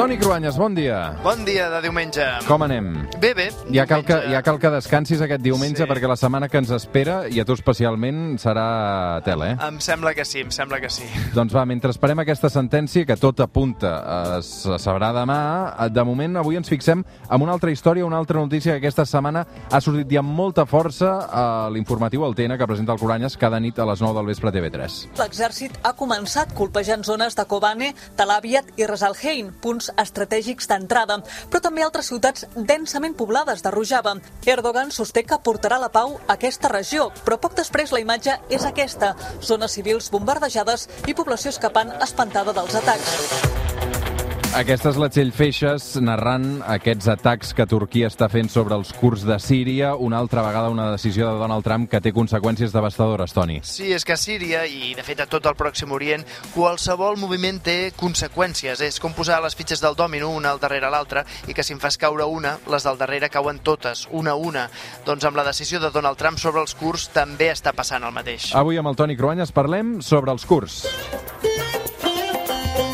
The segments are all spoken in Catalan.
Toni Cruanyes, bon dia. Bon dia de diumenge. Com anem? Bé, bé. Ja cal, que, ja cal que descansis aquest diumenge Sí. perquè la setmana que ens espera, i a tu especialment, serà tela, eh? Em sembla que sí, em sembla que sí. Doncs va, mentre esperem aquesta sentència, que tot apunta, eh, se sabrà demà, eh, de moment avui ens fixem en una altra història, una altra notícia que aquesta setmana ha sortit ja amb molta força a l'informatiu El TN que presenta el Coranyes cada nit a les 9 del vespre a TV3. L'exèrcit ha començat colpejant zones de Kobane, Tel Aviv i Ras Al Estratègics d'entrada, però també altres ciutats densament poblades de Rojava. Erdogan sosté que portarà la pau a aquesta regió, però poc després la imatge és aquesta, zones civils bombardejades i població escapant espantada dels atacs. Aquesta és la Txell Feixes narrant aquests atacs que Turquia està fent sobre els kurds de Síria, una altra vegada una decisió de Donald Trump que té conseqüències devastadores, Toni. Sí, és que a Síria, i de fet a tot el Pròxim Orient, qualsevol moviment té conseqüències. És com posar les fitxes del dòmino una al darrere l'altra i que si en fas caure una, les del darrere cauen totes, una a una. Doncs amb la decisió de Donald Trump sobre els kurds també està passant el mateix. Avui amb el Toni Cruanyes parlem sobre els kurds.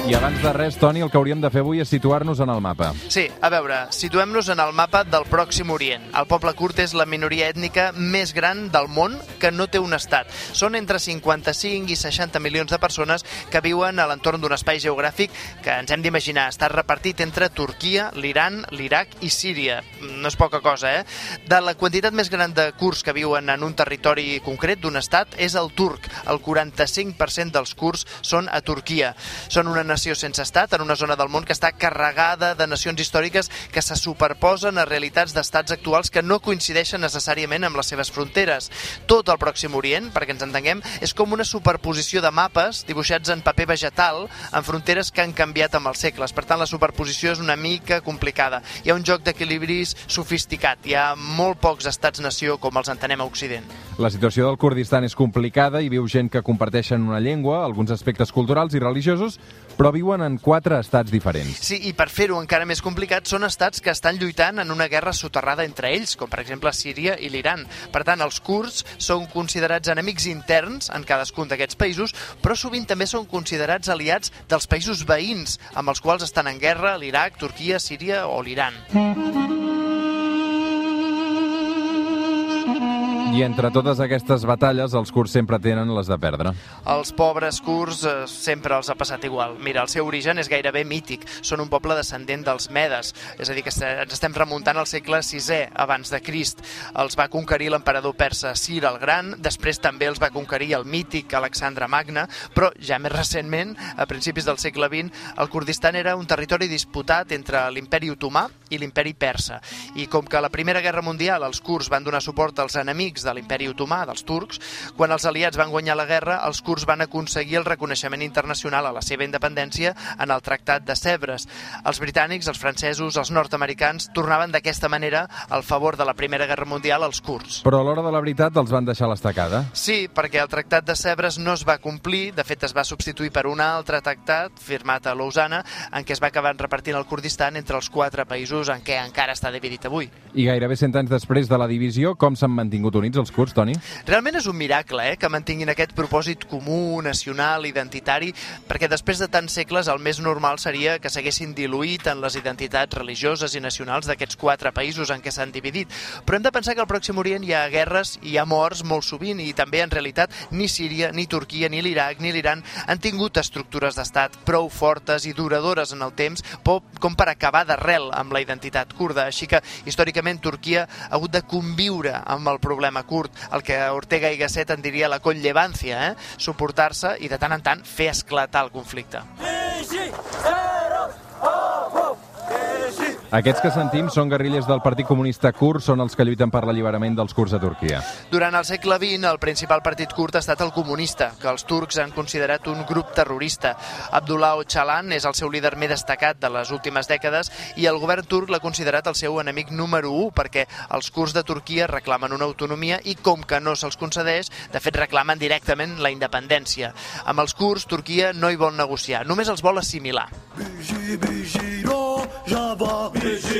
I abans de res, Toni, el que hauríem de fer avui és situar-nos en el mapa. Sí, a veure, situem-nos en el mapa del Pròxim Orient. El poble kurd és la minoria ètnica més gran del món que no té un estat. Són entre 55 i 60 milions de persones que viuen a l'entorn d'un espai geogràfic que ens hem d'imaginar està repartit entre Turquia, l'Iran, l'Iraq i Síria. No és poca cosa, eh? De la quantitat més gran de kurds que viuen en un territori concret d'un estat és el turc. El 45% dels kurds són a Turquia. Són una nació sense estat en una zona del món que està carregada de nacions històriques que se superposen a realitats d'estats actuals que no coincideixen necessàriament amb les seves fronteres. Tot el Pròxim Orient, perquè ens entenguem, és com una superposició de mapes dibuixats en paper vegetal en fronteres que han canviat amb els segles. Per tant, la superposició és una mica complicada. Hi ha un joc d'equilibris sofisticat. Hi ha molt pocs estats-nació com els entenem a Occident. La situació del Kurdistan és complicada i viu gent que comparteixen una llengua, alguns aspectes culturals i religiosos, però viuen en quatre estats diferents. Sí, i per fer-ho encara més complicat, són estats que estan lluitant en una guerra soterrada entre ells, com per exemple Síria i l'Iran. Per tant, els kurds són considerats enemics interns en cadascun d'aquests països, però sovint també són considerats aliats dels països veïns, amb els quals estan en guerra l'Iraq, Turquia, Síria o l'Iran. I entre totes aquestes batalles, els kurds sempre tenen les de perdre. Els pobres kurds eh, sempre els ha passat igual. Mira, el seu origen és gairebé mític. Són un poble descendent dels Medes, és a dir, que ens estem remuntant al segle VI abans de Crist. Els va conquerir l'emperador persa Cir el Gran, després també els va conquerir el mític Alexandre Magne, però ja més recentment, a principis del segle XX, el Kurdistan era un territori disputat entre l'imperi otomà i l'imperi persa. I com que a la Primera Guerra Mundial els kurds van donar suport als enemics de l'imperi otomà, dels turcs, quan els aliats van guanyar la guerra, els kurds van aconseguir el reconeixement internacional a la seva independència en el Tractat de Sèvres. Els britànics, els francesos, els nord-americans tornaven d'aquesta manera al favor de la Primera Guerra Mundial als kurds. Però a l'hora de la veritat els van deixar l'estacada. Sí, perquè el Tractat de Sèvres no es va complir, de fet es va substituir per un altre tractat firmat a Lausana, en què es va acabar repartint el Kurdistan entre els quatre països en què encara està dividit avui. I gairebé 100 anys després de la divisió, com s'han mantingut units els kurds, Toni? Realment és un miracle eh, que mantinguin aquest propòsit comú, nacional, identitari, perquè després de tants segles el més normal seria que s'haguessin diluït en les identitats religioses i nacionals d'aquests quatre països en què s'han dividit. Però hem de pensar que al Pròxim Orient hi ha guerres i hi ha morts molt sovint i també en realitat ni Síria, ni Turquia, ni l'Iraq, ni l'Iran han tingut estructures d'estat prou fortes i duradores en el temps com per acabar d'arrel amb la identitat kurda. Així que històricament Turquia ha hagut de conviure amb el problema kurd, el que Ortega i Gasset en diria la conllevància, eh? suportar-se i de tant en tant fer esclatar el conflicte. Aquests que sentim són guerrilles del Partit Comunista Kurd, són els que lluiten per l'alliberament dels kurds a Turquia. Durant el segle XX, el principal partit kurd ha estat el comunista, que els turcs han considerat un grup terrorista. Abdullah Öcalan és el seu líder més destacat de les últimes dècades i el govern turc l'ha considerat el seu enemic número 1 perquè els kurds de Turquia reclamen una autonomia i com que no se'ls concedeix, de fet reclamen directament la independència. Amb els kurds, Turquia no hi vol negociar, només els vol assimilar. Biji Merhaba. Beşiktaş.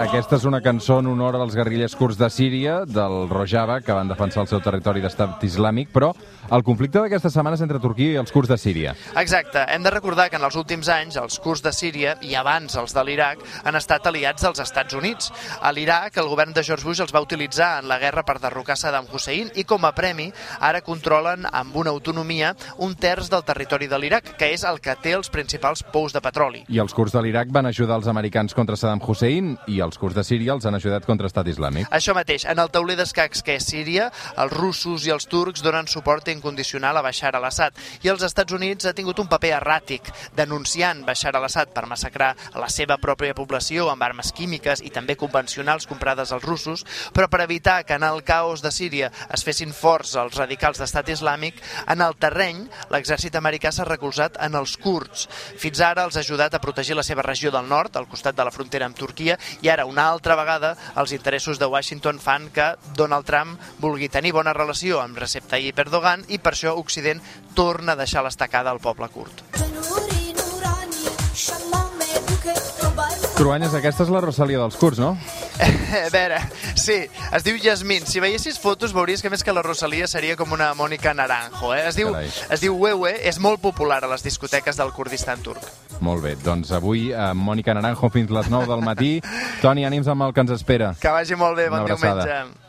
Aquesta és una cançó en honor als guerrillers kurds de Síria, del Rojava, que van defensar el seu territori d'estat islàmic, però el conflicte d'aquesta setmana és entre Turquia i els kurds de Síria. Exacte. Hem de recordar que en els últims anys els kurds de Síria i abans els de l'Iraq han estat aliats dels Estats Units. A l'Iraq el govern de George Bush els va utilitzar en la guerra per derrocar Saddam Hussein i com a premi ara controlen amb una autonomia un terç del territori de l'Iraq, que és el que té els principals pous de petroli. I els kurds de l'Iraq van ajudar els americans contra Saddam Hussein i els kurds de Síria els han ajudat contra Estat Islàmic. Això mateix, en el tauler d'escacs que és Síria, els russos i els turcs donen suport incondicional a Bashar al-Assad i els Estats Units ha tingut un paper erràtic denunciant Bashar al-Assad per massacrar la seva pròpia població amb armes químiques i també convencionals comprades als russos, però per evitar que en el caos de Síria es fessin forts els radicals d'estat islàmic, en el terreny l'exèrcit americà s'ha recolzat en els kurds. Fins ara els ha ajudat a protegir la seva regió del nord, al costat de la frontera amb Turquia, i ara una altra vegada els interessos de Washington fan que Donald Trump vulgui tenir bona relació amb Recep Tayyip Erdogan i per això Occident torna a deixar l'estacada al poble kurd. Cruanyes, aquesta és la Rosalia dels kurds, no? A veure, sí, es diu Yasmin. Si veiessis fotos veuries que més que la Rosalia seria com una Mònica Naranjo. Eh? Es, diu, Carai. es diu Wewe, és molt popular a les discoteques del Kurdistan turc. Molt bé, doncs avui eh, Mònica Naranjo fins les 9 del matí. Toni, ànims amb el que ens espera. Que vagi molt bé, bon diumenge.